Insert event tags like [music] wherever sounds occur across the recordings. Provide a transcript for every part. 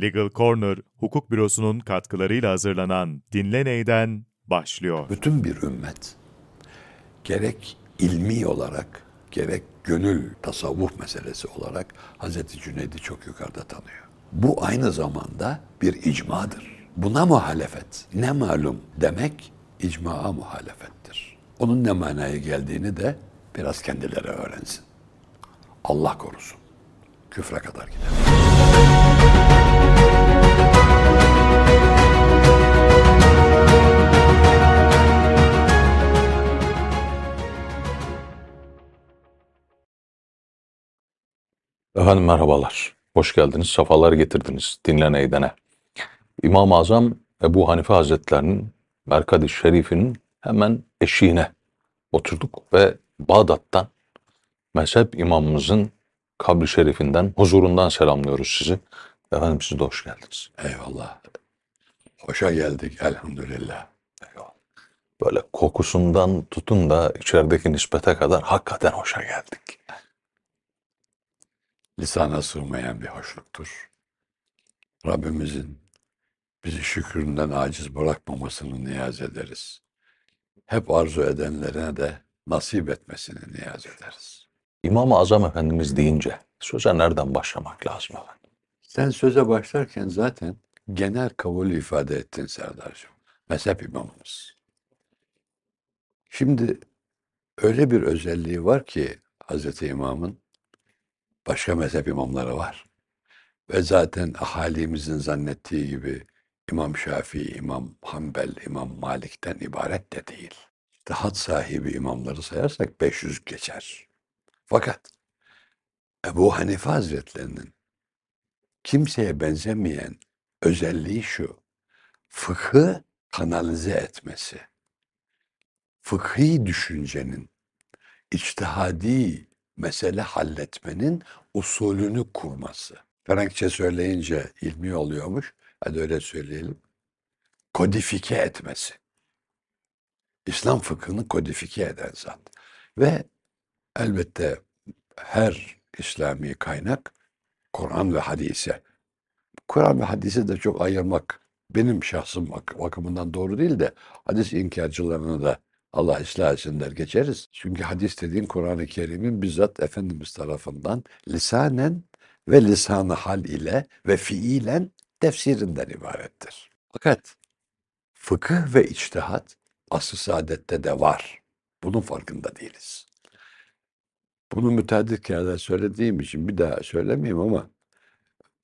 Legal Corner, hukuk bürosunun katkılarıyla hazırlanan Dinle Ney'den başlıyor. Bütün bir ümmet gerek ilmi olarak gerek gönül tasavvuf meselesi olarak Hazreti Cüneyd'i çok yukarıda tanıyor. Bu aynı zamanda bir icmadır. Buna muhalefet, ne malum demek icmaa muhalefettir. Onun ne manaya geldiğini de biraz kendileri öğrensin. Allah korusun. Küfre kadar gider. Efendim merhabalar. Hoş geldiniz. Safalar getirdiniz. Dinlen eydene. İmam-ı Azam Ebu Hanife Hazretlerinin Merkad-ı Şerif'inin hemen eşiğine oturduk ve Bağdat'tan mezhep imamımızın kabri şerifinden, huzurundan selamlıyoruz sizi. Efendim siz de hoş geldiniz. Eyvallah. Hoşa geldik elhamdülillah. Eyvallah. Böyle kokusundan tutun da içerideki nispete kadar hakikaten hoşa geldik. Lisana sığmayan bir hoşluktur. Rabbimizin bizi şükründen aciz bırakmamasını niyaz ederiz. Hep arzu edenlerine de nasip etmesini niyaz ederiz. İmam-ı Azam Efendimiz deyince söze nereden başlamak lazım efendim? Sen söze başlarken zaten genel kabulü ifade ettin Serdar'cığım. Mezhep imamımız. Şimdi öyle bir özelliği var ki Hazreti İmam'ın başka mezhep imamları var. Ve zaten ahalimizin zannettiği gibi İmam Şafii, İmam Hanbel, İmam Malik'ten ibaret de değil. Had sahibi imamları sayarsak 500 geçer. Fakat Ebu Hanife Hazretlerinin kimseye benzemeyen özelliği şu. Fıkhı kanalize etmesi. Fıkhi düşüncenin, içtihadi mesele halletmenin usulünü kurması. Frankçe söyleyince ilmi oluyormuş. Hadi öyle söyleyelim. Kodifike etmesi. İslam fıkhını kodifike eden zat. Ve elbette her İslami kaynak Kur'an ve hadise. Kur'an ve hadisi de çok ayırmak benim şahsım bak- bakımından doğru değil de hadis inkarcılarını da Allah ıslah etsin der geçeriz. Çünkü hadis dediğin Kur'an-ı Kerim'in bizzat Efendimiz tarafından lisanen ve lisanı hal ile ve fiilen tefsirinden ibarettir. Fakat fıkıh ve içtihat asr-ı saadette de var. Bunun farkında değiliz. Bunu müteaddit kere söylediğim için bir daha söylemeyeyim ama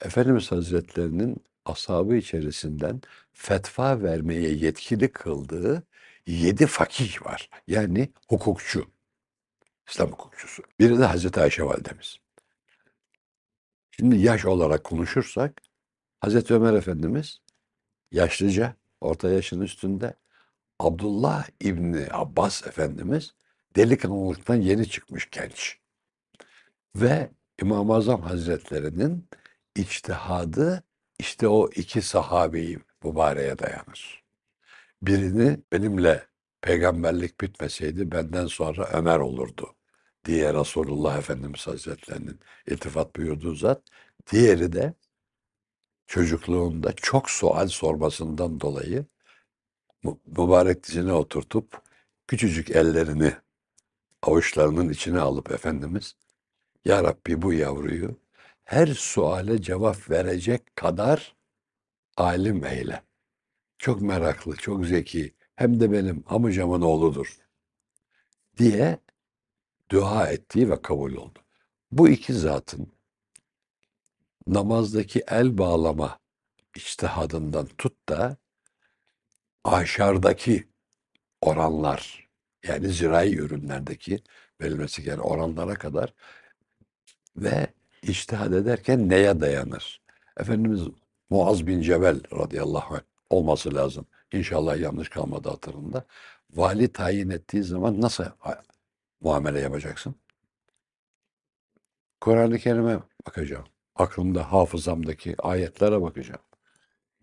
Efendimiz Hazretlerinin ashabı içerisinden fetva vermeye yetkili kıldığı yedi fakih var. Yani hukukçu. İslam hukukçusu. Biri de Hazreti Ayşe validemiz. Şimdi yaş olarak konuşursak Hazreti Ömer Efendimiz yaşlıca, orta yaşın üstünde. Abdullah İbni Abbas Efendimiz delikanlılıktan yeni çıkmış genç. Ve İmam-ı Azam Hazretlerinin içtihadı işte o iki sahabeyi mübareğe dayanır. Birini benimle peygamberlik bitmeseydi benden sonra Ömer olurdu diye Resulullah Efendimiz Hazretlerinin iltifat buyurduğu zat. Diğeri de çocukluğunda çok sual sormasından dolayı mü- mübarek dizine oturtup küçücük ellerini avuçlarının içine alıp Efendimiz Ya Rabbi bu yavruyu her suale cevap verecek kadar alim eyle. Çok meraklı, çok zeki, hem de benim amcamın oğludur diye dua ettiği ve kabul oldu. Bu iki zatın namazdaki el bağlama içtihadından tut da aşardaki oranlar yani zirai ürünlerdeki verilmesi gereken oranlara kadar ve içtihad ederken neye dayanır? Efendimiz Muaz bin Cebel radıyallahu anh olması lazım. İnşallah yanlış kalmadı hatırımda. Vali tayin ettiği zaman nasıl muamele yapacaksın? Kur'an-ı Kerim'e bakacağım. Aklımda, hafızamdaki ayetlere bakacağım.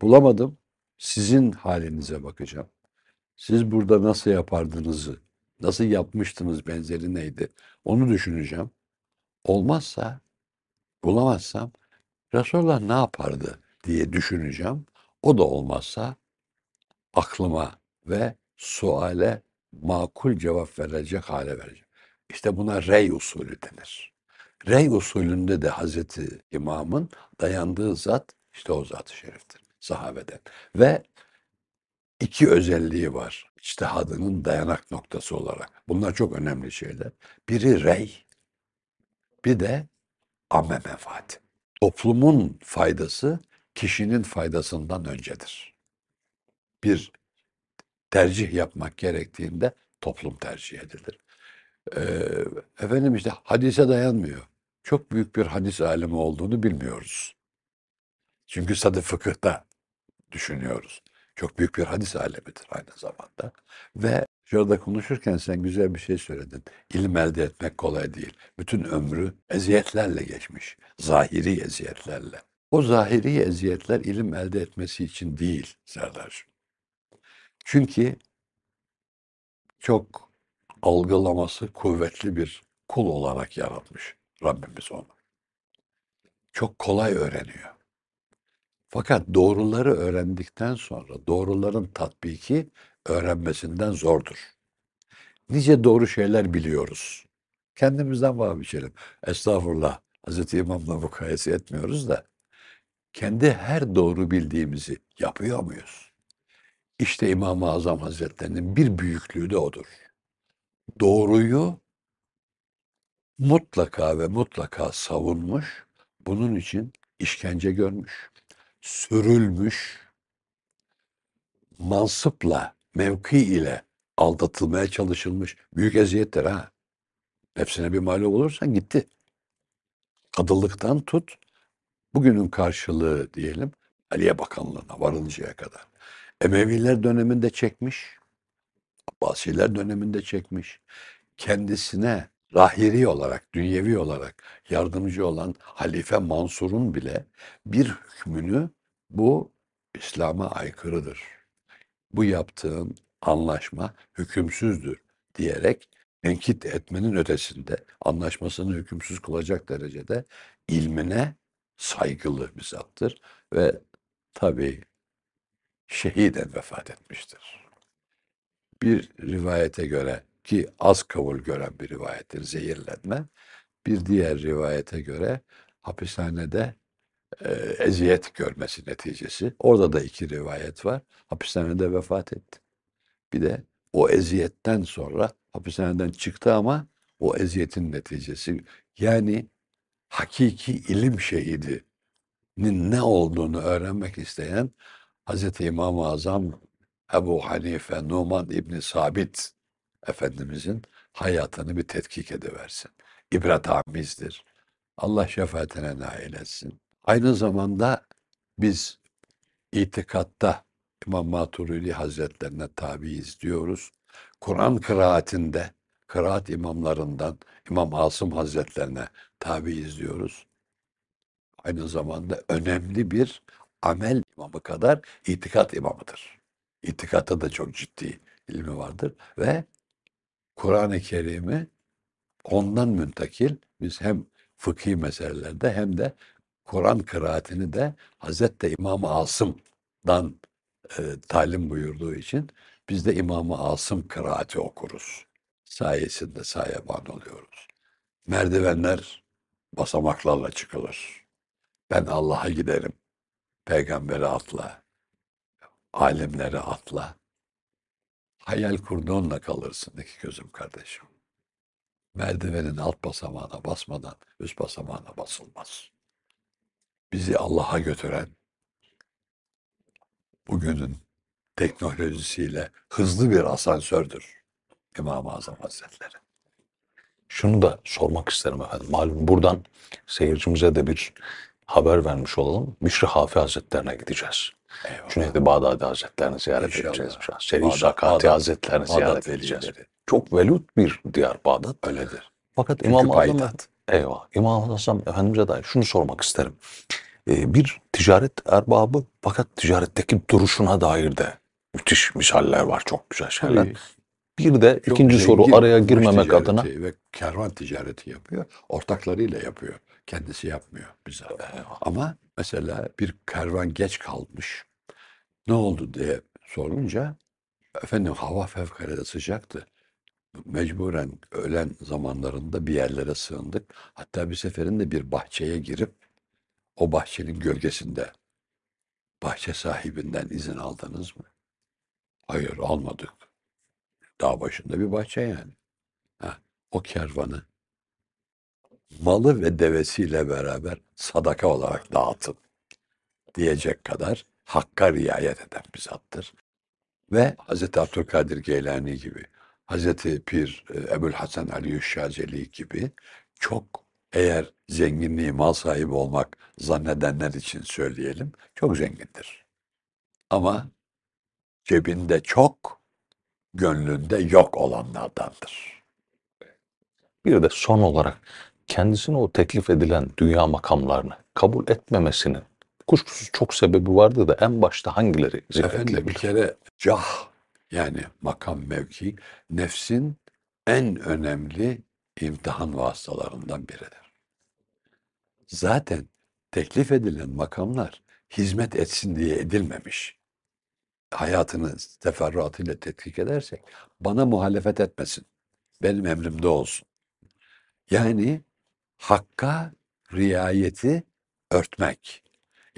Bulamadım. Sizin halinize bakacağım. Siz burada nasıl yapardınızı, nasıl yapmıştınız, benzeri neydi? Onu düşüneceğim. Olmazsa, bulamazsam Resulullah ne yapardı diye düşüneceğim. O da olmazsa aklıma ve suale makul cevap verecek hale vereceğim. İşte buna rey usulü denir. Rey usulünde de Hazreti İmam'ın dayandığı zat işte o zat-ı şeriftir sahabeden. Ve iki özelliği var içtihadının dayanak noktası olarak. Bunlar çok önemli şeyler. Biri rey, bir de amme menfaati. Toplumun faydası kişinin faydasından öncedir. Bir tercih yapmak gerektiğinde toplum tercih edilir. Ee, efendim işte hadise dayanmıyor. Çok büyük bir hadis alemi olduğunu bilmiyoruz. Çünkü sadı fıkıhta düşünüyoruz. Çok büyük bir hadis alemidir aynı zamanda. Ve şurada konuşurken sen güzel bir şey söyledin. İlim elde etmek kolay değil. Bütün ömrü eziyetlerle geçmiş. Zahiri eziyetlerle. O zahiri eziyetler ilim elde etmesi için değil Serdar'cığım. Çünkü çok algılaması kuvvetli bir kul olarak yaratmış Rabbimiz onu. Çok kolay öğreniyor. Fakat doğruları öğrendikten sonra doğruların tatbiki öğrenmesinden zordur. Nice doğru şeyler biliyoruz. Kendimizden vazgeçelim. Estağfurullah. Hazreti İmam'la mukayese etmiyoruz da kendi her doğru bildiğimizi yapıyor muyuz? İşte İmam-ı Azam Hazretlerinin bir büyüklüğü de odur. Doğruyu mutlaka ve mutlaka savunmuş, bunun için işkence görmüş, sürülmüş, mansıpla, mevki ile aldatılmaya çalışılmış. Büyük eziyettir ha. Hepsine bir mağlup olursan gitti. Kadılıktan tut, bugünün karşılığı diyelim, Aliye Bakanlığı'na varıncaya kadar. Emeviler döneminde çekmiş, Abbasiler döneminde çekmiş. Kendisine rahiri olarak, dünyevi olarak yardımcı olan Halife Mansur'un bile bir hükmünü bu İslam'a aykırıdır. Bu yaptığın anlaşma hükümsüzdür diyerek tenkit etmenin ötesinde anlaşmasını hükümsüz kılacak derecede ilmine saygılı bir zattır ve tabii şehiden vefat etmiştir. Bir rivayete göre ki az kabul gören bir rivayettir zehirlenme. Bir diğer rivayete göre hapishanede e, eziyet görmesi neticesi. Orada da iki rivayet var. Hapishanede vefat etti. Bir de o eziyetten sonra hapishaneden çıktı ama o eziyetin neticesi yani hakiki ilim şehidinin ne olduğunu öğrenmek isteyen Hazreti İmam-ı Azam Ebu Hanife Numan İbni Sabit Efendimizin hayatını bir tetkik ediversin. İbret amizdir. Allah şefaatine nail etsin. Aynı zamanda biz itikatta İmam Maturidi Hazretlerine tabiiz diyoruz. Kur'an kıraatinde, kıraat imamlarından İmam Asım Hazretlerine tabiiz diyoruz. Aynı zamanda önemli bir amel imamı kadar itikat imamıdır. İtikatta da çok ciddi ilmi vardır ve Kur'an-ı Kerim'i ondan müntakil biz hem fıkhi meselelerde hem de Kur'an kıraatini de Hazreti İmam-ı Asım'dan e, talim buyurduğu için biz de İmam-ı Asım kıraati okuruz. Sayesinde sayeban oluyoruz. Merdivenler basamaklarla çıkılır. Ben Allah'a giderim. Peygambere atla. Alimlere atla. Hayal kurduğunla kalırsın iki gözüm kardeşim. Merdivenin alt basamağına basmadan üst basamağına basılmaz. Bizi Allah'a götüren bugünün teknolojisiyle hızlı bir asansördür İmam-ı Azam Hazretleri. Şunu da sormak isterim efendim. Malum buradan seyircimize de bir haber vermiş olalım. Büşri Hafi Hazretlerine gideceğiz. Eyvallah. Cüneyt-i Bağdadi Hazretlerini ziyaret İnşallah. edeceğiz. Seri Zakati Hazretlerini Bağdat ziyaret edeceğiz. velileri. Çok velut bir diyar Bağdat. Öyledir. Fakat Çünkü İmam-ı Azam, eyvah, İmam-ı Azam Efendimiz'e dair şunu sormak isterim. Ee, bir ticaret erbabı fakat ticaretteki duruşuna dair de müthiş misaller var. Çok güzel şeyler. Tabii. Bir de Çok ikinci soru zengin araya kumaş girmemek ticareti adına. ve kervan ticareti yapıyor. Ortaklarıyla yapıyor. Kendisi yapmıyor bize. Ama Mesela bir kervan geç kalmış. Ne oldu diye sorunca efendim hava fevkalade sıcaktı. Mecburen öğlen zamanlarında bir yerlere sığındık. Hatta bir seferinde bir bahçeye girip o bahçenin gölgesinde bahçe sahibinden izin aldınız mı? Hayır almadık. Dağ başında bir bahçe yani. Ha, o kervanı malı ve devesiyle beraber sadaka olarak dağıtın diyecek kadar hakka riayet eden bir zattır. Ve Hz. Abdülkadir Geylani gibi, Hz. Pir e, Ebul Hasan Ali Şazeli gibi çok eğer zenginliği mal sahibi olmak zannedenler için söyleyelim, çok zengindir. Ama cebinde çok, gönlünde yok olanlardandır. Bir de son olarak kendisine o teklif edilen dünya makamlarını kabul etmemesinin kuşkusuz çok sebebi vardı da en başta hangileri Efendim bir zikredilebilir? kere cah yani makam mevki nefsin en önemli imtihan vasıtalarından biridir. Zaten teklif edilen makamlar hizmet etsin diye edilmemiş. Hayatını teferruatıyla tetkik edersek bana muhalefet etmesin. Benim emrimde olsun. Yani hakka riayeti örtmek.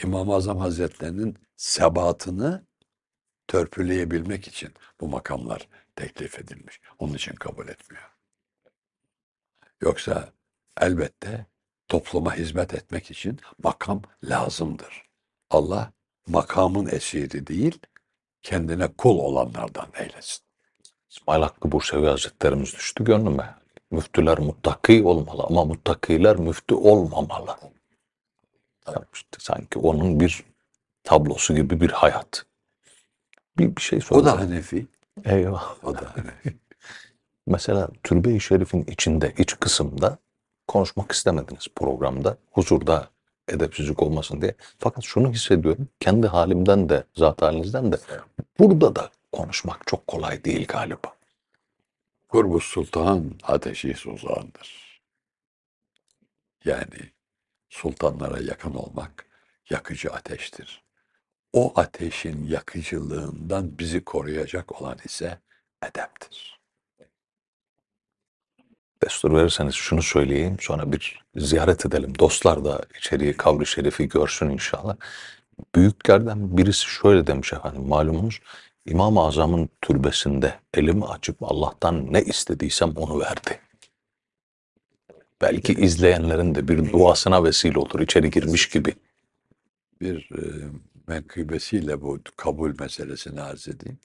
İmam-ı Azam Hazretlerinin sebatını törpüleyebilmek için bu makamlar teklif edilmiş. Onun için kabul etmiyor. Yoksa elbette topluma hizmet etmek için makam lazımdır. Allah makamın esiri değil, kendine kul olanlardan eylesin. İsmail Hakkı Bursevi Hazretlerimiz düştü gönlüme. Müftüler muttaki olmalı ama muttakiler müftü olmamalı. Ya işte sanki onun bir tablosu gibi bir hayat. Bir, bir şey O da soracağım. Hanefi, Eyvah. o da Hanefi. [laughs] Mesela Türbe-i Şerif'in içinde, iç kısımda konuşmak istemediniz programda. Huzurda edepsizlik olmasın diye. Fakat şunu hissediyorum. Kendi halimden de, zat halinizden de burada da konuşmak çok kolay değil galiba. Kurbu sultan ateşi suzandır. Yani sultanlara yakın olmak yakıcı ateştir. O ateşin yakıcılığından bizi koruyacak olan ise edeptir. Destur verirseniz şunu söyleyeyim. Sonra bir ziyaret edelim. Dostlar da içeriği, kavri şerifi görsün inşallah. Büyüklerden birisi şöyle demiş efendim. Malumunuz İmam-ı Azam'ın türbesinde elimi açıp Allah'tan ne istediysem onu verdi. Belki izleyenlerin de bir duasına vesile olur. içeri girmiş gibi. Bir e, menkıbesiyle bu kabul meselesini arz edeyim.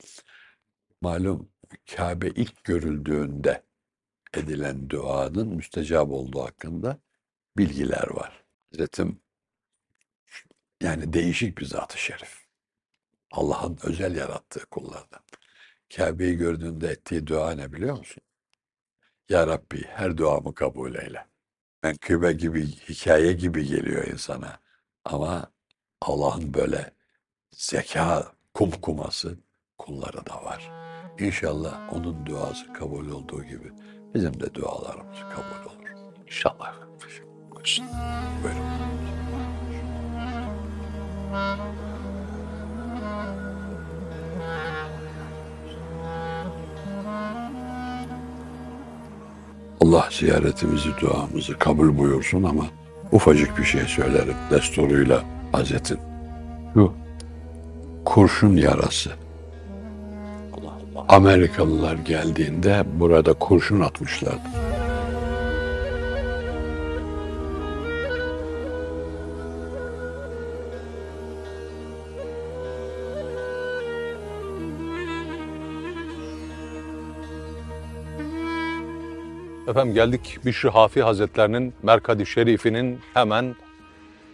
Malum Kabe ilk görüldüğünde edilen duanın müstecab olduğu hakkında bilgiler var. Hazretim yani değişik bir zat-ı şerif. Allah'ın özel yarattığı kullardan. Kabe'yi gördüğünde ettiği dua ne biliyor musun? Ya Rabbi her duamı kabul eyle. Menkıbe gibi, hikaye gibi geliyor insana. Ama Allah'ın böyle zeka kumkuması kulları da var. İnşallah onun duası kabul olduğu gibi bizim de dualarımız kabul olur. İnşallah. Buyurun. Allah ziyaretimizi, duamızı kabul buyursun ama ufacık bir şey söylerim desturuyla Hazretin. Şu kurşun yarası. Amerikalılar geldiğinde burada kurşun atmışlardı. Efendim geldik Bişri Hafi Hazretlerinin Merkadi Şerifinin hemen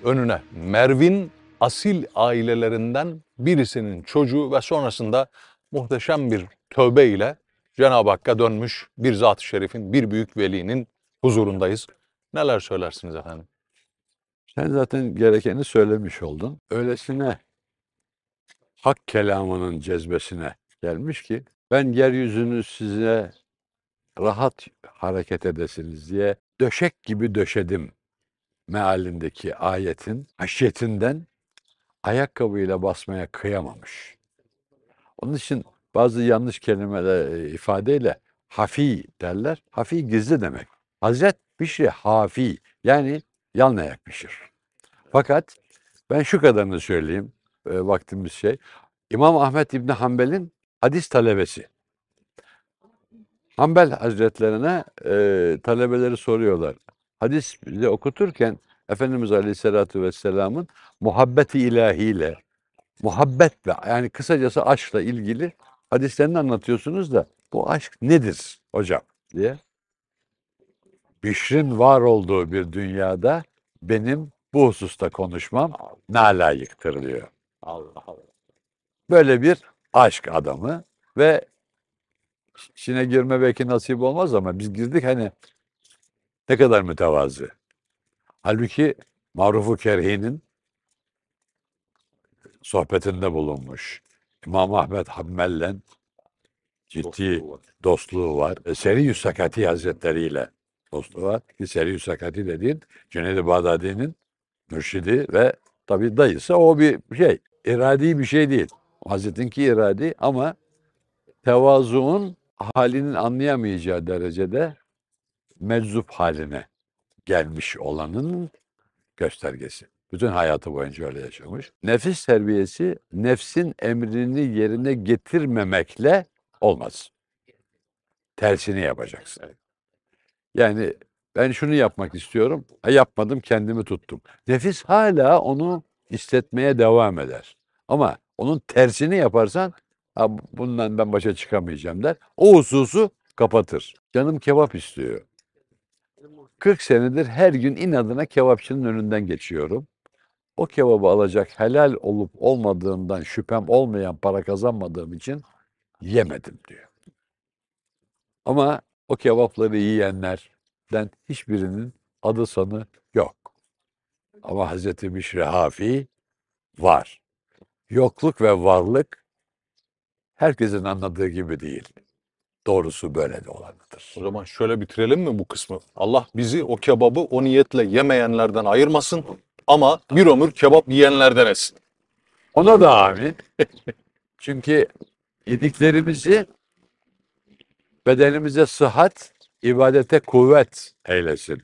önüne. Mervin asil ailelerinden birisinin çocuğu ve sonrasında muhteşem bir tövbe ile Cenab-ı Hakk'a dönmüş bir zat-ı şerifin, bir büyük velinin huzurundayız. Neler söylersiniz efendim? Sen zaten gerekeni söylemiş oldun. Öylesine hak kelamının cezbesine gelmiş ki ben yeryüzünü size rahat hareket edesiniz diye döşek gibi döşedim mealindeki ayetin haşyetinden ayakkabıyla basmaya kıyamamış. Onun için bazı yanlış kelimeler e, ifadeyle hafi derler. Hafi gizli demek. Hazret Bişri hafi yani yan ayak pişir. Fakat ben şu kadarını söyleyeyim e, vaktimiz şey. İmam Ahmet İbni Hanbel'in hadis talebesi. Hanbel Hazretlerine e, talebeleri soruyorlar. Hadis bize okuturken Efendimiz Aleyhisselatü Vesselam'ın muhabbeti ilahiyle, muhabbet ve yani kısacası aşkla ilgili hadislerini anlatıyorsunuz da bu aşk nedir hocam diye. Bişrin var olduğu bir dünyada benim bu hususta konuşmam nalayıktır diyor. Allah Allah. Böyle bir aşk adamı ve içine girme belki nasip olmaz ama biz girdik hani ne kadar mütevazı. Halbuki Maruf-u Kerhi'nin sohbetinde bulunmuş. İmam Ahmet Hanbel'le ciddi dostluğu var. E, Seri Sakati Hazretleri ile dostluğu var. Ki Seri Sakati dediğin Cüneyd-i Bağdadi'nin mürşidi ve tabi dayısı o bir şey. iradi bir şey değil. Hazretinki iradi ama tevazuun halinin anlayamayacağı derecede meczup haline gelmiş olanın göstergesi. Bütün hayatı boyunca öyle yaşamış. Nefis terbiyesi nefsin emrini yerine getirmemekle olmaz. Tersini yapacaksın. Yani ben şunu yapmak istiyorum. Ha, yapmadım kendimi tuttum. Nefis hala onu istetmeye devam eder. Ama onun tersini yaparsan ha, bundan ben başa çıkamayacağım der. O hususu kapatır. Canım kebap istiyor. 40 senedir her gün inadına kebapçının önünden geçiyorum. O kebabı alacak helal olup olmadığından şüphem olmayan para kazanmadığım için yemedim diyor. Ama o kebapları yiyenlerden hiçbirinin adı sanı yok. Ama Hazreti Bişri Hafi var. Yokluk ve varlık herkesin anladığı gibi değil. Doğrusu böyle de olanıdır. O zaman şöyle bitirelim mi bu kısmı? Allah bizi o kebabı o niyetle yemeyenlerden ayırmasın ama bir ömür kebap yiyenlerden etsin. Ona da amin. [laughs] Çünkü yediklerimizi bedenimize sıhhat, ibadete kuvvet eylesin.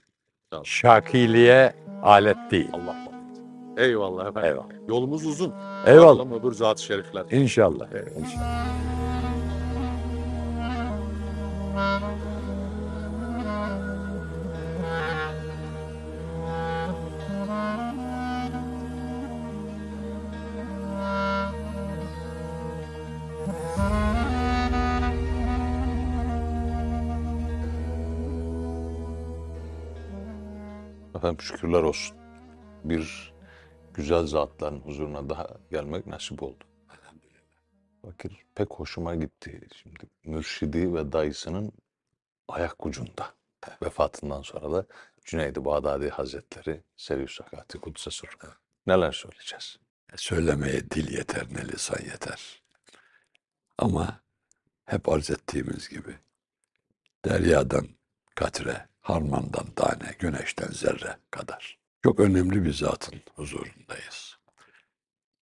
Tamam. Şakiliğe alet değil. Allah Allah. Eyvallah efendim. Eyvallah. Yolumuz uzun. Eyvallah. Bakalım öbür zat-ı şerifler. İnşallah. İnşallah. Efendim şükürler olsun. Bir güzel zatların huzuruna daha gelmek nasip oldu. Bakır pek hoşuma gitti. Şimdi mürşidi ve dayısının ayak ucunda. Vefatından sonra da Cüneyd-i Bağdadi Hazretleri Serius Sakati Kudüs'e Sırrı. Neler söyleyeceğiz? Söylemeye dil yeter ne lisan yeter. Ama hep arz ettiğimiz gibi deryadan katre, harmandan tane, güneşten zerre kadar. Çok önemli bir zatın huzurundayız.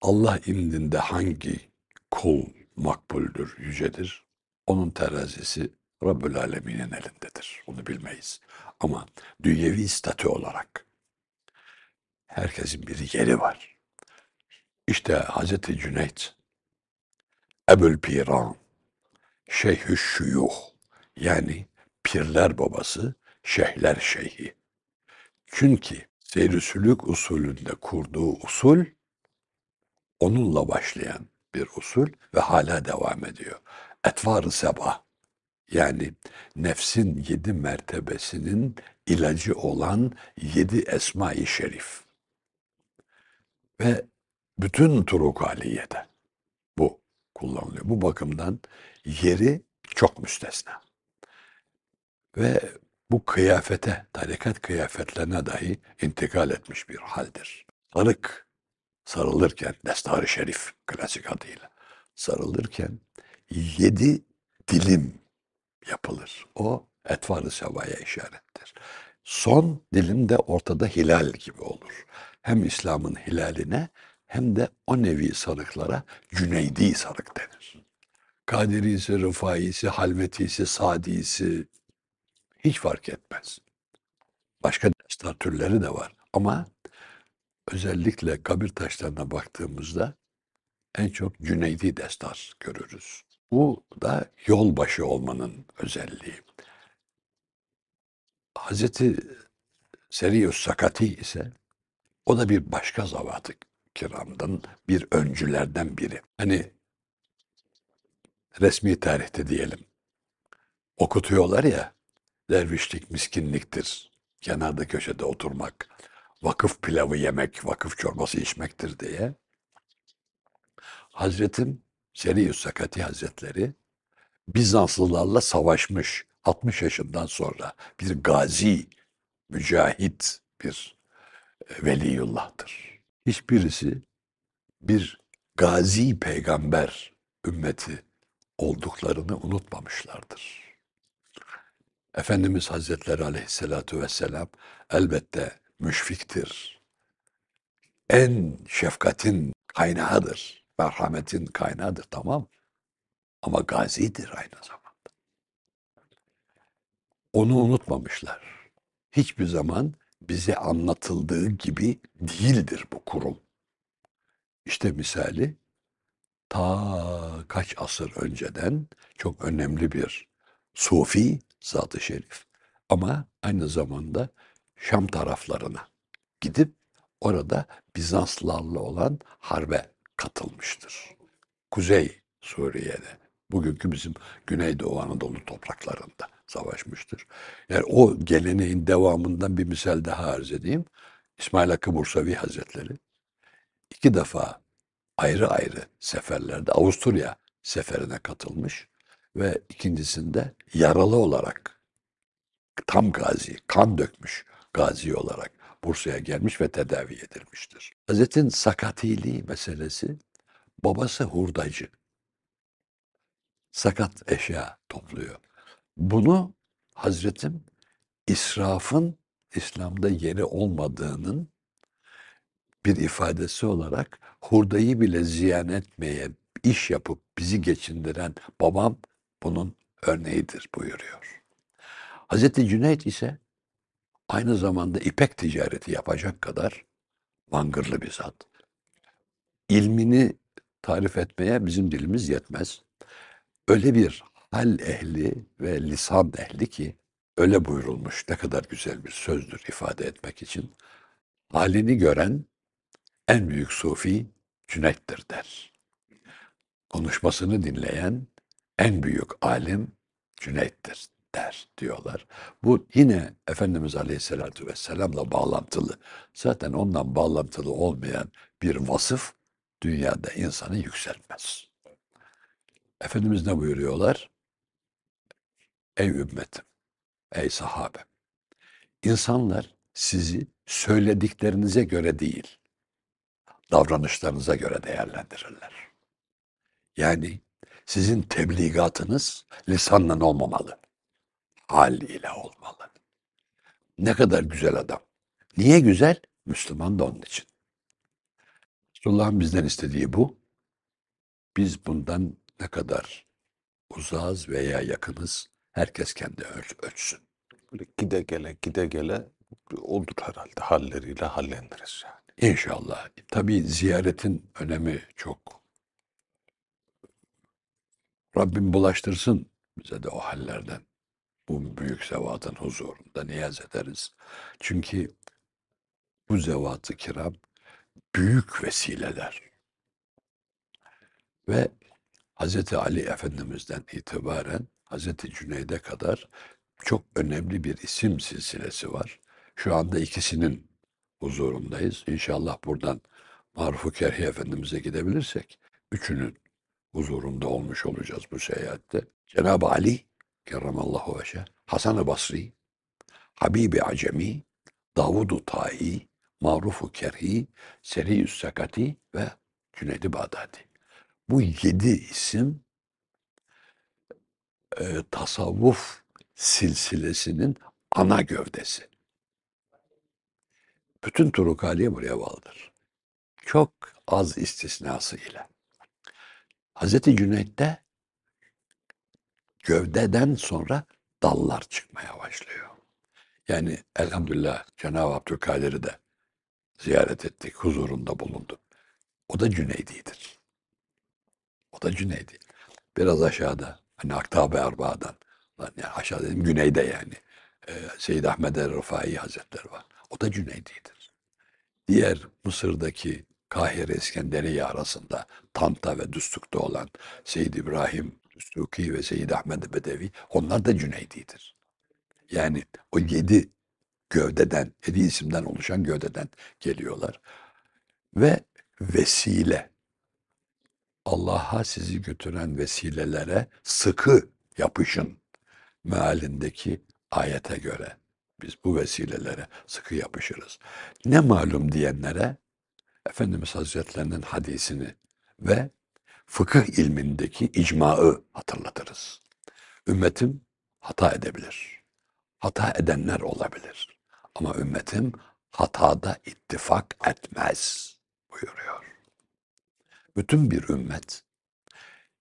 Allah indinde hangi kul makbuldür, yücedir? Onun terazisi Rabbül Alemin'in elindedir. Onu bilmeyiz. Ama dünyevi statü olarak herkesin bir yeri var. İşte Hazreti Cüneyt, Ebul Piran, Şeyhü Şuyuh, yani pirler babası, şeyhler şeyhi. Çünkü seyrisülük usulünde kurduğu usul, onunla başlayan bir usul ve hala devam ediyor. Etvar-ı seba, yani nefsin yedi mertebesinin ilacı olan yedi esma-i şerif. Ve bütün turuk haliyede bu kullanılıyor. Bu bakımdan yeri çok müstesna. Ve bu kıyafete, tarikat kıyafetlerine dahi intikal etmiş bir haldir. Sarık sarılırken, Destar-ı Şerif klasik adıyla sarılırken yedi dilim yapılır. O etvar-ı sevaya işarettir. Son dilimde ortada hilal gibi olur. Hem İslam'ın hilaline hem de o nevi sarıklara Cüneydi sarık denir. Kadirisi, Rıfaisi, Halvetisi, Sadisi hiç fark etmez. Başka destar türleri de var ama özellikle kabir taşlarına baktığımızda en çok Cüneydi destar görürüz. Bu da yolbaşı olmanın özelliği. Hazreti Serius Sakati ise o da bir başka zavatı kiramdan bir öncülerden biri. Hani resmi tarihte diyelim okutuyorlar ya dervişlik miskinliktir. Kenarda köşede oturmak, vakıf pilavı yemek, vakıf çorbası içmektir diye. Hazretim Serius Sakati Hazretleri Bizanslılarla savaşmış 60 yaşından sonra bir gazi, mücahit bir e, veliyullah'tır. Hiçbirisi bir gazi peygamber ümmeti olduklarını unutmamışlardır. Efendimiz Hazretleri Aleyhisselatü Vesselam elbette müşfiktir. En şefkatin kaynağıdır. Merhametin kaynağıdır tamam. Ama gazidir aynı zamanda. Onu unutmamışlar. Hiçbir zaman bize anlatıldığı gibi değildir bu kurum. İşte misali ta kaç asır önceden çok önemli bir sufi zat-ı şerif ama aynı zamanda Şam taraflarına gidip orada Bizanslarla olan harbe katılmıştır. Kuzey Suriye'de, bugünkü bizim Güneydoğu Anadolu topraklarında savaşmıştır. Yani o geleneğin devamından bir misal daha arz edeyim. İsmail Hakkı Bursavi Hazretleri iki defa ayrı ayrı seferlerde Avusturya seferine katılmış ve ikincisinde yaralı olarak tam gazi, kan dökmüş gazi olarak Bursa'ya gelmiş ve tedavi edilmiştir. Hazretin sakatiliği meselesi babası hurdacı. Sakat eşya topluyor. Bunu Hazretim israfın İslam'da yeri olmadığının bir ifadesi olarak hurdayı bile ziyan etmeye iş yapıp bizi geçindiren babam bunun örneğidir buyuruyor. Hazreti Cüneyt ise aynı zamanda ipek ticareti yapacak kadar mangırlı bir zat. İlmini tarif etmeye bizim dilimiz yetmez. Öyle bir hal ehli ve lisan ehli ki öyle buyurulmuş ne kadar güzel bir sözdür ifade etmek için. Halini gören en büyük sufi Cüneyt'tir der. Konuşmasını dinleyen en büyük alim Cüneyt'tir der diyorlar. Bu yine Efendimiz Aleyhisselatü Vesselam'la bağlantılı. Zaten ondan bağlantılı olmayan bir vasıf dünyada insanı yükseltmez. Efendimiz ne buyuruyorlar? Ey ümmetim, ey sahabe. İnsanlar sizi söylediklerinize göre değil, davranışlarınıza göre değerlendirirler. Yani sizin tebligatınız lisanla olmamalı. Hal ile olmalı. Ne kadar güzel adam. Niye güzel? Müslüman da onun için. Resulullah'ın bizden istediği bu. Biz bundan ne kadar uzağız veya yakınız herkes kendi ölç ölçsün. Böyle gide gele gide gele olur herhalde halleriyle hallendiririz yani. İnşallah. Tabii ziyaretin önemi çok. Rabbim bulaştırsın bize de o hallerden. Bu büyük zevatın huzurunda niyaz ederiz. Çünkü bu zevat-ı kiram büyük vesileler. Ve Hz. Ali Efendimiz'den itibaren Hz. Cüneyd'e kadar çok önemli bir isim silsilesi var. Şu anda ikisinin huzurundayız. İnşallah buradan Maruf-u Kerhi Efendimiz'e gidebilirsek üçünün huzurunda olmuş olacağız bu seyahatte. Cenab-ı Ali kerramallahu veşe, Hasan-ı Basri, Habibi Acemi, Davud-u Tai, Maruf-u Kerhi, Seri-ü Sakati ve Cüneyd-i Bağdadi. Bu yedi isim e, tasavvuf silsilesinin ana gövdesi. Bütün Turukaliye buraya bağlıdır. Çok az istisnası ile. Hazreti Cüneyt'te gövdeden sonra dallar çıkmaya başlıyor. Yani elhamdülillah Cenab-ı Abdülkadir'i de ziyaret ettik, huzurunda bulunduk. O da Cüneydi'dir. O da Cüneydi. Biraz aşağıda, hani Aktab-ı Erba'dan, yani aşağı dedim güneyde yani. Ee, Seyyid Ahmed el-Rıfai Hazretleri var. O da Cüneydi'dir. Diğer Mısır'daki Kahire İskenderiye arasında Tanta ve Düstuk'ta olan Seyyid İbrahim Düstuki ve Seyyid Ahmed Bedevi onlar da Cüneydi'dir. Yani o yedi gövdeden, yedi isimden oluşan gövdeden geliyorlar. Ve vesile, Allah'a sizi götüren vesilelere sıkı yapışın mealindeki ayete göre biz bu vesilelere sıkı yapışırız. Ne malum diyenlere Efendimiz Hazretlerinin hadisini ve fıkıh ilmindeki icmaı hatırlatırız. Ümmetim hata edebilir. Hata edenler olabilir. Ama ümmetim hatada ittifak etmez buyuruyor. Bütün bir ümmet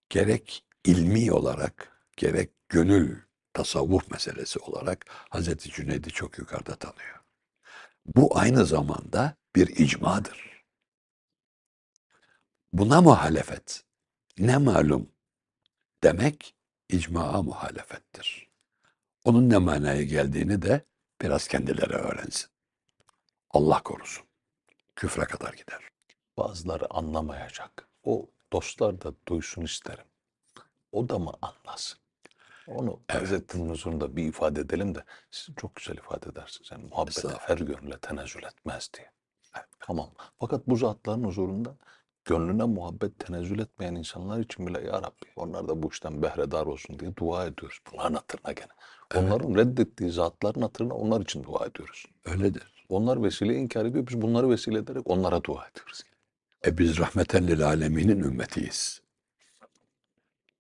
gerek ilmi olarak gerek gönül tasavvuf meselesi olarak Hazreti Cüneyd'i çok yukarıda tanıyor. Bu aynı zamanda bir icmadır. Buna muhalefet ne malum demek icmaa muhalefettir. Onun ne manaya geldiğini de biraz kendileri öğrensin. Allah korusun. Küfre kadar gider. Bazıları anlamayacak. O dostlar da duysun isterim. O da mı anlasın? Onu Evet. Hazretlinin huzurunda bir ifade edelim de siz çok güzel ifade edersiniz. Yani muhabbete her gönüle tenezzül etmez diye. Evet, tamam. Fakat bu zatların huzurunda gönlüne muhabbet tenezzül etmeyen insanlar için bile ya Rabbi onlar da bu işten behredar olsun diye dua ediyoruz. Bunların hatırına gene. Onların reddettiği zatların hatırına onlar için dua ediyoruz. Öyledir. Onlar vesile inkar ediyor. Biz bunları vesile ederek onlara dua ediyoruz. E biz rahmeten lil aleminin ümmetiyiz.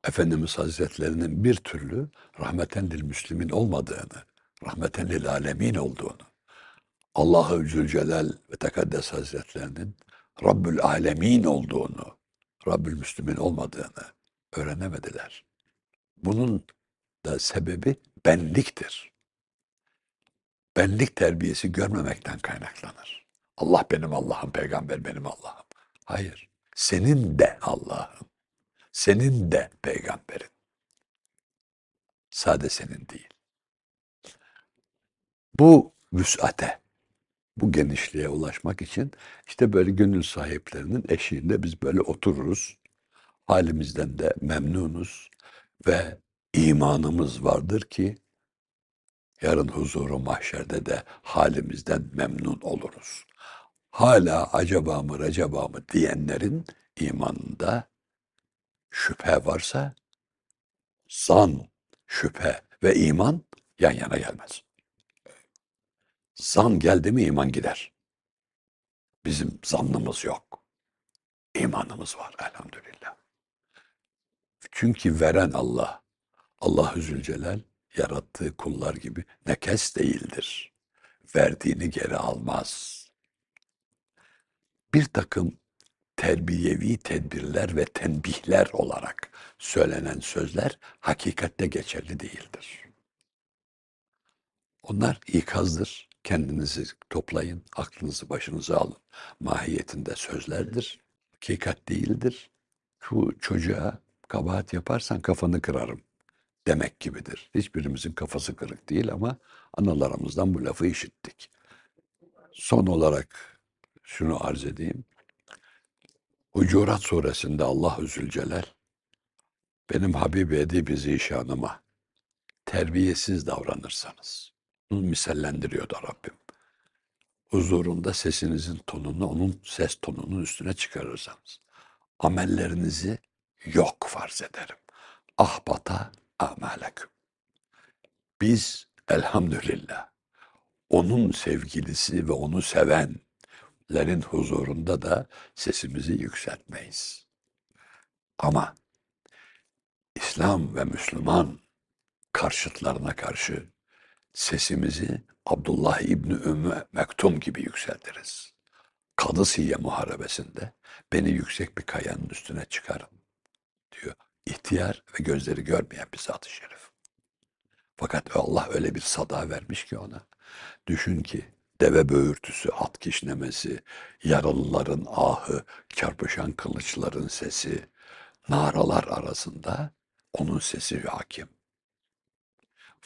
Efendimiz Hazretlerinin bir türlü rahmeten lil müslimin olmadığını, rahmeten lil alemin olduğunu, Allahü Zülcelal ve Tekaddes Hazretlerinin Rabbül Alemin olduğunu, Rabbül Müslümin olmadığını öğrenemediler. Bunun da sebebi benliktir. Benlik terbiyesi görmemekten kaynaklanır. Allah benim Allah'ım, peygamber benim Allah'ım. Hayır. Senin de Allah'ın. Senin de peygamberin. Sade senin değil. Bu vüsate, bu genişliğe ulaşmak için işte böyle gönül sahiplerinin eşiğinde biz böyle otururuz. Halimizden de memnunuz ve imanımız vardır ki yarın huzuru mahşerde de halimizden memnun oluruz. Hala acaba mı acaba mı diyenlerin imanında şüphe varsa zan, şüphe ve iman yan yana gelmez. Zan geldi mi iman gider. Bizim zannımız yok. İmanımız var elhamdülillah. Çünkü veren Allah, Allahü Zülcelal yarattığı kullar gibi nekes değildir. Verdiğini geri almaz. Bir takım terbiyevi tedbirler ve tenbihler olarak söylenen sözler hakikatte geçerli değildir. Onlar ikazdır. Kendinizi toplayın, aklınızı başınıza alın. Mahiyetinde sözlerdir. Hakikat değildir. Şu çocuğa kabahat yaparsan kafanı kırarım demek gibidir. Hiçbirimizin kafası kırık değil ama analarımızdan bu lafı işittik. Son olarak şunu arz edeyim. Hucurat suresinde Allah Zülcelal benim Habibi Edip-i Zişanıma terbiyesiz davranırsanız da Rabbim. Huzurunda sesinizin tonunu onun ses tonunun üstüne çıkarırsanız amellerinizi yok farz ederim. Ahbata ameleküm. Biz elhamdülillah onun sevgilisi ve onu sevenlerin huzurunda da sesimizi yükseltmeyiz. Ama İslam ve Müslüman karşıtlarına karşı sesimizi Abdullah İbni Ümmü Mektum gibi yükseltiriz. Kadısıye muharebesinde beni yüksek bir kayanın üstüne çıkarın diyor. İhtiyar ve gözleri görmeyen bir zat-ı şerif. Fakat Allah öyle bir sada vermiş ki ona. Düşün ki deve böğürtüsü, at kişnemesi, yaralıların ahı, çarpışan kılıçların sesi, naralar arasında onun sesi hakim.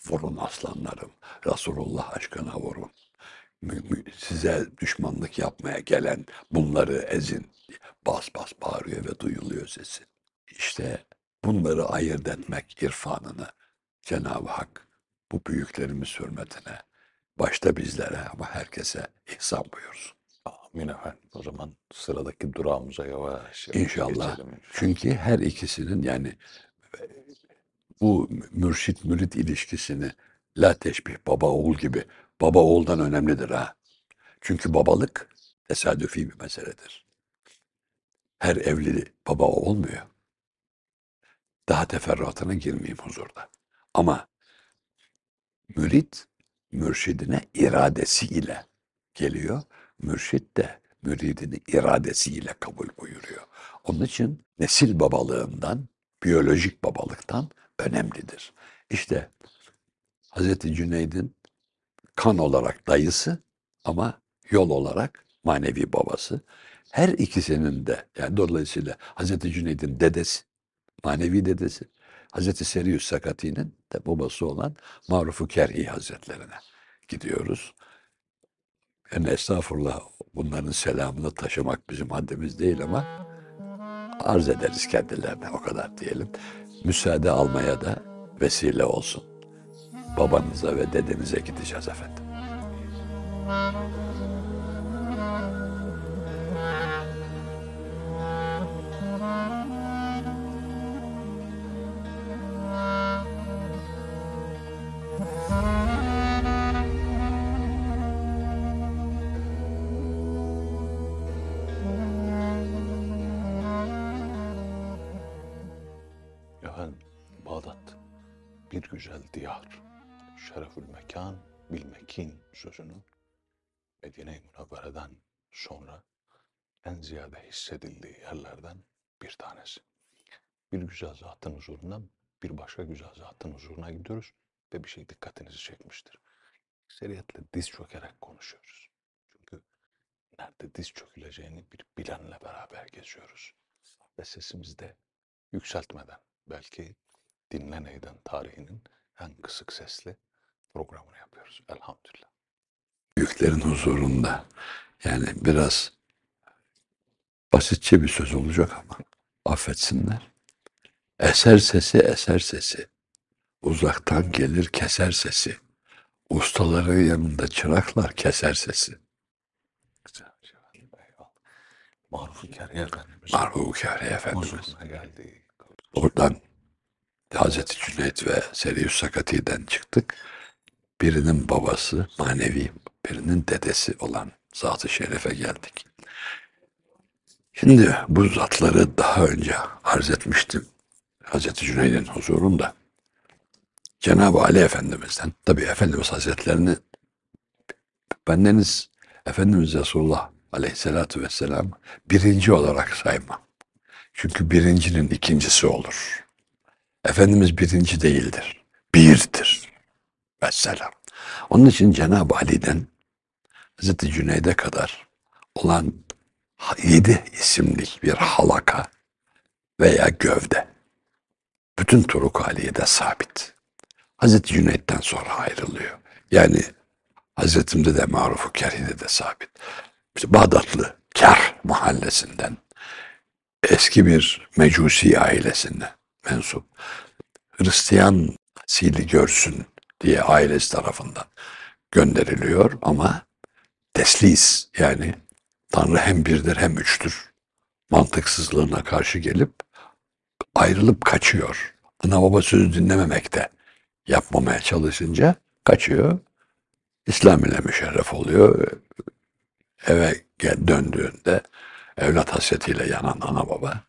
Vurun aslanlarım, Resulullah aşkına vurun. Size düşmanlık yapmaya gelen bunları ezin. Bas bas bağırıyor ve duyuluyor sesi. İşte bunları ayırt etmek irfanını Cenab-ı Hak bu büyüklerimiz hürmetine başta bizlere ama herkese ihsan buyursun. Amin efendim. O zaman sıradaki durağımıza yavaş yavaş İnşallah. geçelim inşallah. Çünkü her ikisinin yani bu mürşit mürit ilişkisini la teşbih baba oğul gibi baba oğuldan önemlidir ha. Çünkü babalık tesadüfi bir meseledir. Her evli baba olmuyor. Daha teferruatına girmeyeyim huzurda. Ama mürit mürşidine iradesiyle geliyor. Mürşit de müridini iradesiyle kabul buyuruyor. Onun için nesil babalığından, biyolojik babalıktan önemlidir. İşte Hazreti Cüneyd'in kan olarak dayısı ama yol olarak manevi babası. Her ikisinin de yani dolayısıyla Hazreti Cüneyd'in dedesi, manevi dedesi, Hazreti Serius Sakati'nin de babası olan Maruf-u Kerhi Hazretlerine gidiyoruz. Yani estağfurullah bunların selamını taşımak bizim haddimiz değil ama arz ederiz kendilerine o kadar diyelim. Müsaade almaya da vesile olsun. Babanıza ve dedenize gideceğiz efendim. Güzel diyar. Şerefül mekan bil mekin sözünü Medine-i Münevvere'den sonra en ziyade hissedildiği yerlerden bir tanesi. Bir güzel zatın huzurundan bir başka güzel zatın huzuruna gidiyoruz ve bir şey dikkatinizi çekmiştir. Ekseriyetle diz çökerek konuşuyoruz. Çünkü nerede diz çöküleceğini bir bilenle beraber geziyoruz. Ve sesimizi de yükseltmeden belki dinlen eğden tarihinin en kısık sesli programını yapıyoruz. Elhamdülillah. Büyüklerin huzurunda yani biraz basitçe bir söz olacak ama affetsinler. Eser sesi eser sesi. Uzaktan gelir keser sesi. Ustaların yanında çıraklar keser sesi. Şey. Maruf-u Kerhi Efendimiz Marhu Kâri Efendimiz. Oradan Hazreti Cüneyt ve Serius Sakati'den çıktık. Birinin babası manevi, birinin dedesi olan Zat-ı Şerif'e geldik. Şimdi bu zatları daha önce arz etmiştim. Hazreti Cüneyd'in huzurunda. Cenab-ı Ali Efendimiz'den, tabii Efendimiz Hazretlerini bendeniz Efendimiz Resulullah Aleyhisselatü Vesselam birinci olarak saymam. Çünkü birincinin ikincisi olur. Efendimiz birinci değildir. Birdir. Vesselam. Onun için Cenab-ı Ali'den Hazreti Cüneyd'e kadar olan yedi isimlik bir halaka veya gövde. Bütün Turuk Aliye'de sabit. Hazreti Cüneyd'den sonra ayrılıyor. Yani Hazretimde de Maruf-u Kerhi'de de sabit. İşte Bağdatlı Kerh mahallesinden eski bir mecusi ailesine mensup. Hristiyan sili görsün diye ailesi tarafından gönderiliyor ama teslis yani Tanrı hem birdir hem üçtür mantıksızlığına karşı gelip ayrılıp kaçıyor. Ana baba sözü dinlememekte yapmamaya çalışınca kaçıyor. İslam ile müşerref oluyor. Eve döndüğünde evlat hasretiyle yanan ana baba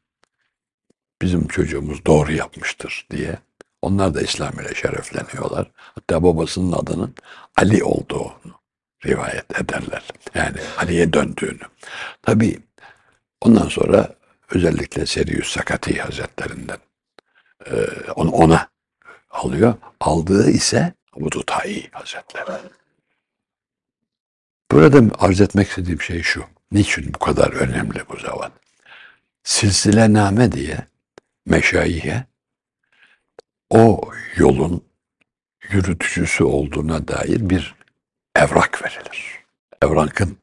bizim çocuğumuz doğru yapmıştır diye Onlar da İslam ile şerefleniyorlar. Hatta babasının adının Ali olduğunu rivayet ederler. Yani Ali'ye döndüğünü. Tabii ondan sonra özellikle Serius Sakati Hazretlerinden e, onu ona alıyor. Aldığı ise Abudu Tayi Hazretleri. Burada arz etmek istediğim şey şu. Niçin bu kadar önemli bu zaman? Silsilename diye meşayihe o yolun yürütücüsü olduğuna dair bir evrak verilir. Evrakın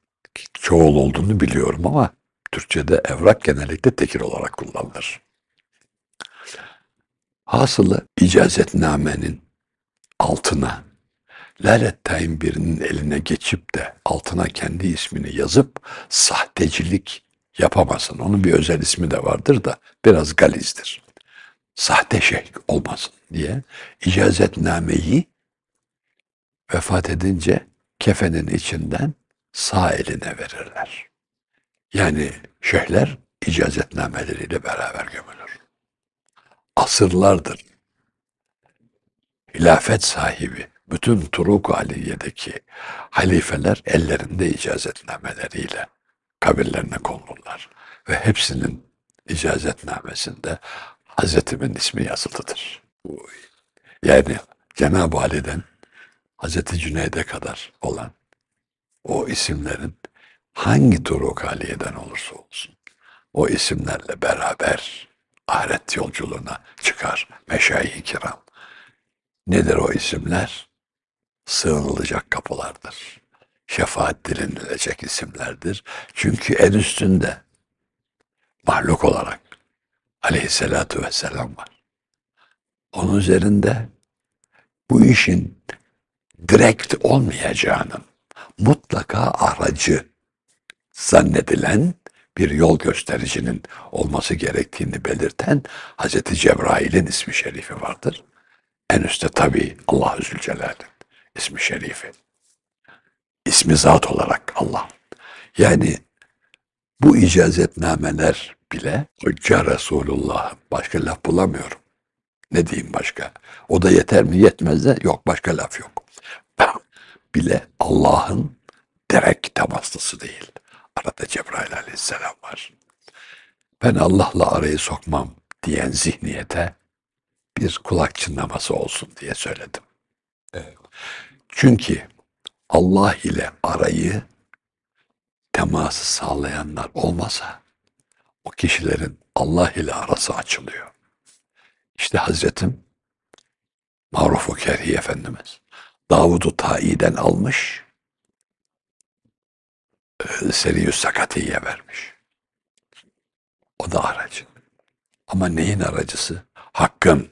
çoğul olduğunu biliyorum ama Türkçe'de evrak genellikle tekil olarak kullanılır. Hasılı icazetnamenin altına Lalet Tayin birinin eline geçip de altına kendi ismini yazıp sahtecilik yapamasın. Onun bir özel ismi de vardır da biraz galizdir. Sahte şey olmasın diye icazetnameyi vefat edince kefenin içinden sağ eline verirler. Yani şeyhler icazetnameleriyle beraber gömülür. Asırlardır hilafet sahibi bütün Turuk Aliye'deki halifeler ellerinde icazetnameleriyle kabirlerine konulurlar. Ve hepsinin icazetnamesinde Hazretimin ismi yazılıdır. Yani Cenab-ı Ali'den Hazreti Cüneyd'e kadar olan o isimlerin hangi Turuk Aliye'den olursa olsun o isimlerle beraber ahiret yolculuğuna çıkar meşayih kiram. Nedir o isimler? Sığınılacak kapılardır. Şefaat dilinilecek isimlerdir. Çünkü en üstünde mahluk olarak aleyhissalatu vesselam var. Onun üzerinde bu işin direkt olmayacağının mutlaka aracı zannedilen bir yol göstericinin olması gerektiğini belirten Hazreti Cebrail'in ismi şerifi vardır. En üstte tabii Allah-u Zülcelal'in ismi şerifi. İsmi zat olarak Allah. Yani bu icazetnameler bile Hoca Resulullah başka laf bulamıyorum. Ne diyeyim başka? O da yeter mi? Yetmez de yok başka laf yok. [coughs] bile Allah'ın direkt temaslısı değil. Arada Cebrail aleyhisselam var. Ben Allah'la arayı sokmam diyen zihniyete bir kulak çınlaması olsun diye söyledim. Çünkü Allah ile arayı teması sağlayanlar olmasa o kişilerin Allah ile arası açılıyor. İşte Hazretim Maruf-u Kerhi Efendimiz Davud-u Ta'i'den almış e, Seriyü Sakati'ye vermiş. O da aracı. Ama neyin aracısı? Hakkın,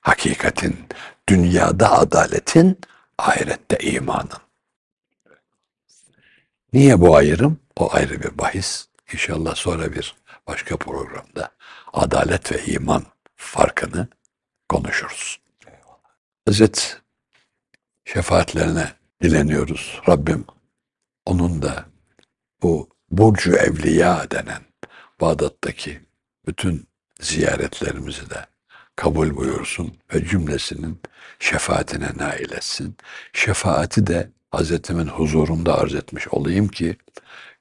hakikatin, dünyada adaletin, ahirette imanın. Niye bu ayrım? O ayrı bir bahis. İnşallah sonra bir başka programda adalet ve iman farkını konuşuruz. Hazret şefaatlerine dileniyoruz. Rabbim onun da bu Burcu Evliya denen Bağdat'taki bütün ziyaretlerimizi de kabul buyursun ve cümlesinin şefaatine nail etsin. Şefaati de Hazretimin huzurunda arz etmiş olayım ki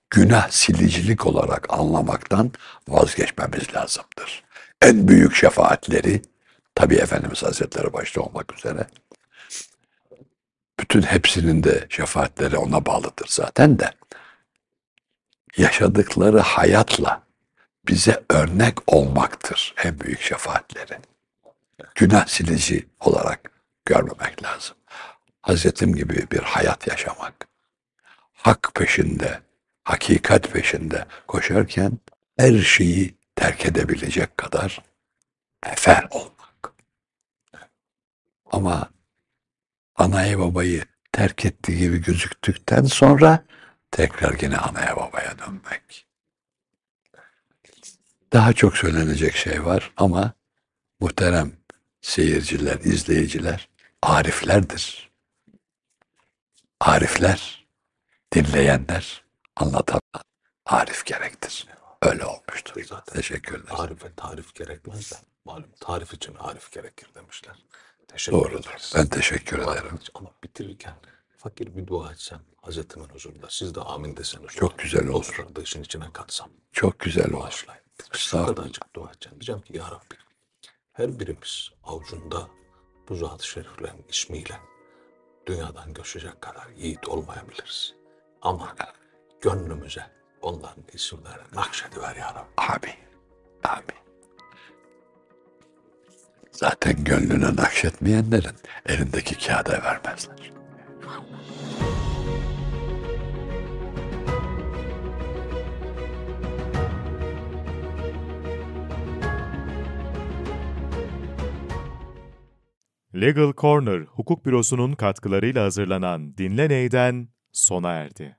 günah silicilik olarak anlamaktan vazgeçmemiz lazımdır. En büyük şefaatleri tabi Efendimiz Hazretleri başta olmak üzere bütün hepsinin de şefaatleri ona bağlıdır zaten de yaşadıkları hayatla bize örnek olmaktır en büyük şefaatleri. Günah silici olarak görmemek lazım. Hazretim gibi bir hayat yaşamak, hak peşinde, hakikat peşinde koşarken her şeyi terk edebilecek kadar efer olmak. Ama anayı babayı terk ettiği gibi gözüktükten sonra tekrar yine anaya babaya dönmek. Daha çok söylenecek şey var ama muhterem seyirciler, izleyiciler ariflerdir. Arifler, dinleyenler, anlatan arif gerektir. Öyle olmuştur. Zaten Teşekkürler. Arife tarif gerekmez de malum tarif için arif gerekir demişler. Teşekkür Doğrudur. ederiz. Ben teşekkür Dua ederim. Ama bitirirken fakir bir dua etsem Hazretimin huzurunda siz de amin deseniz. Çok güzel olur. Da işin içine katsam. Çok güzel olur. Bağışlayın. Şu kadarcık dua edeceğim. Diyeceğim ki Ya Rabbi her birimiz avucunda bu zat-ı şeriflerin ismiyle dünyadan göçecek kadar yiğit olmayabiliriz. Ama gönlümüze onların isimlerini nakşediver Ya Rabbi. Amin. Amin. Zaten gönlüne nakşetmeyenlerin elindeki kağıda vermezler. Legal Corner Hukuk Bürosu'nun katkılarıyla hazırlanan Dinle Ney'den sona erdi.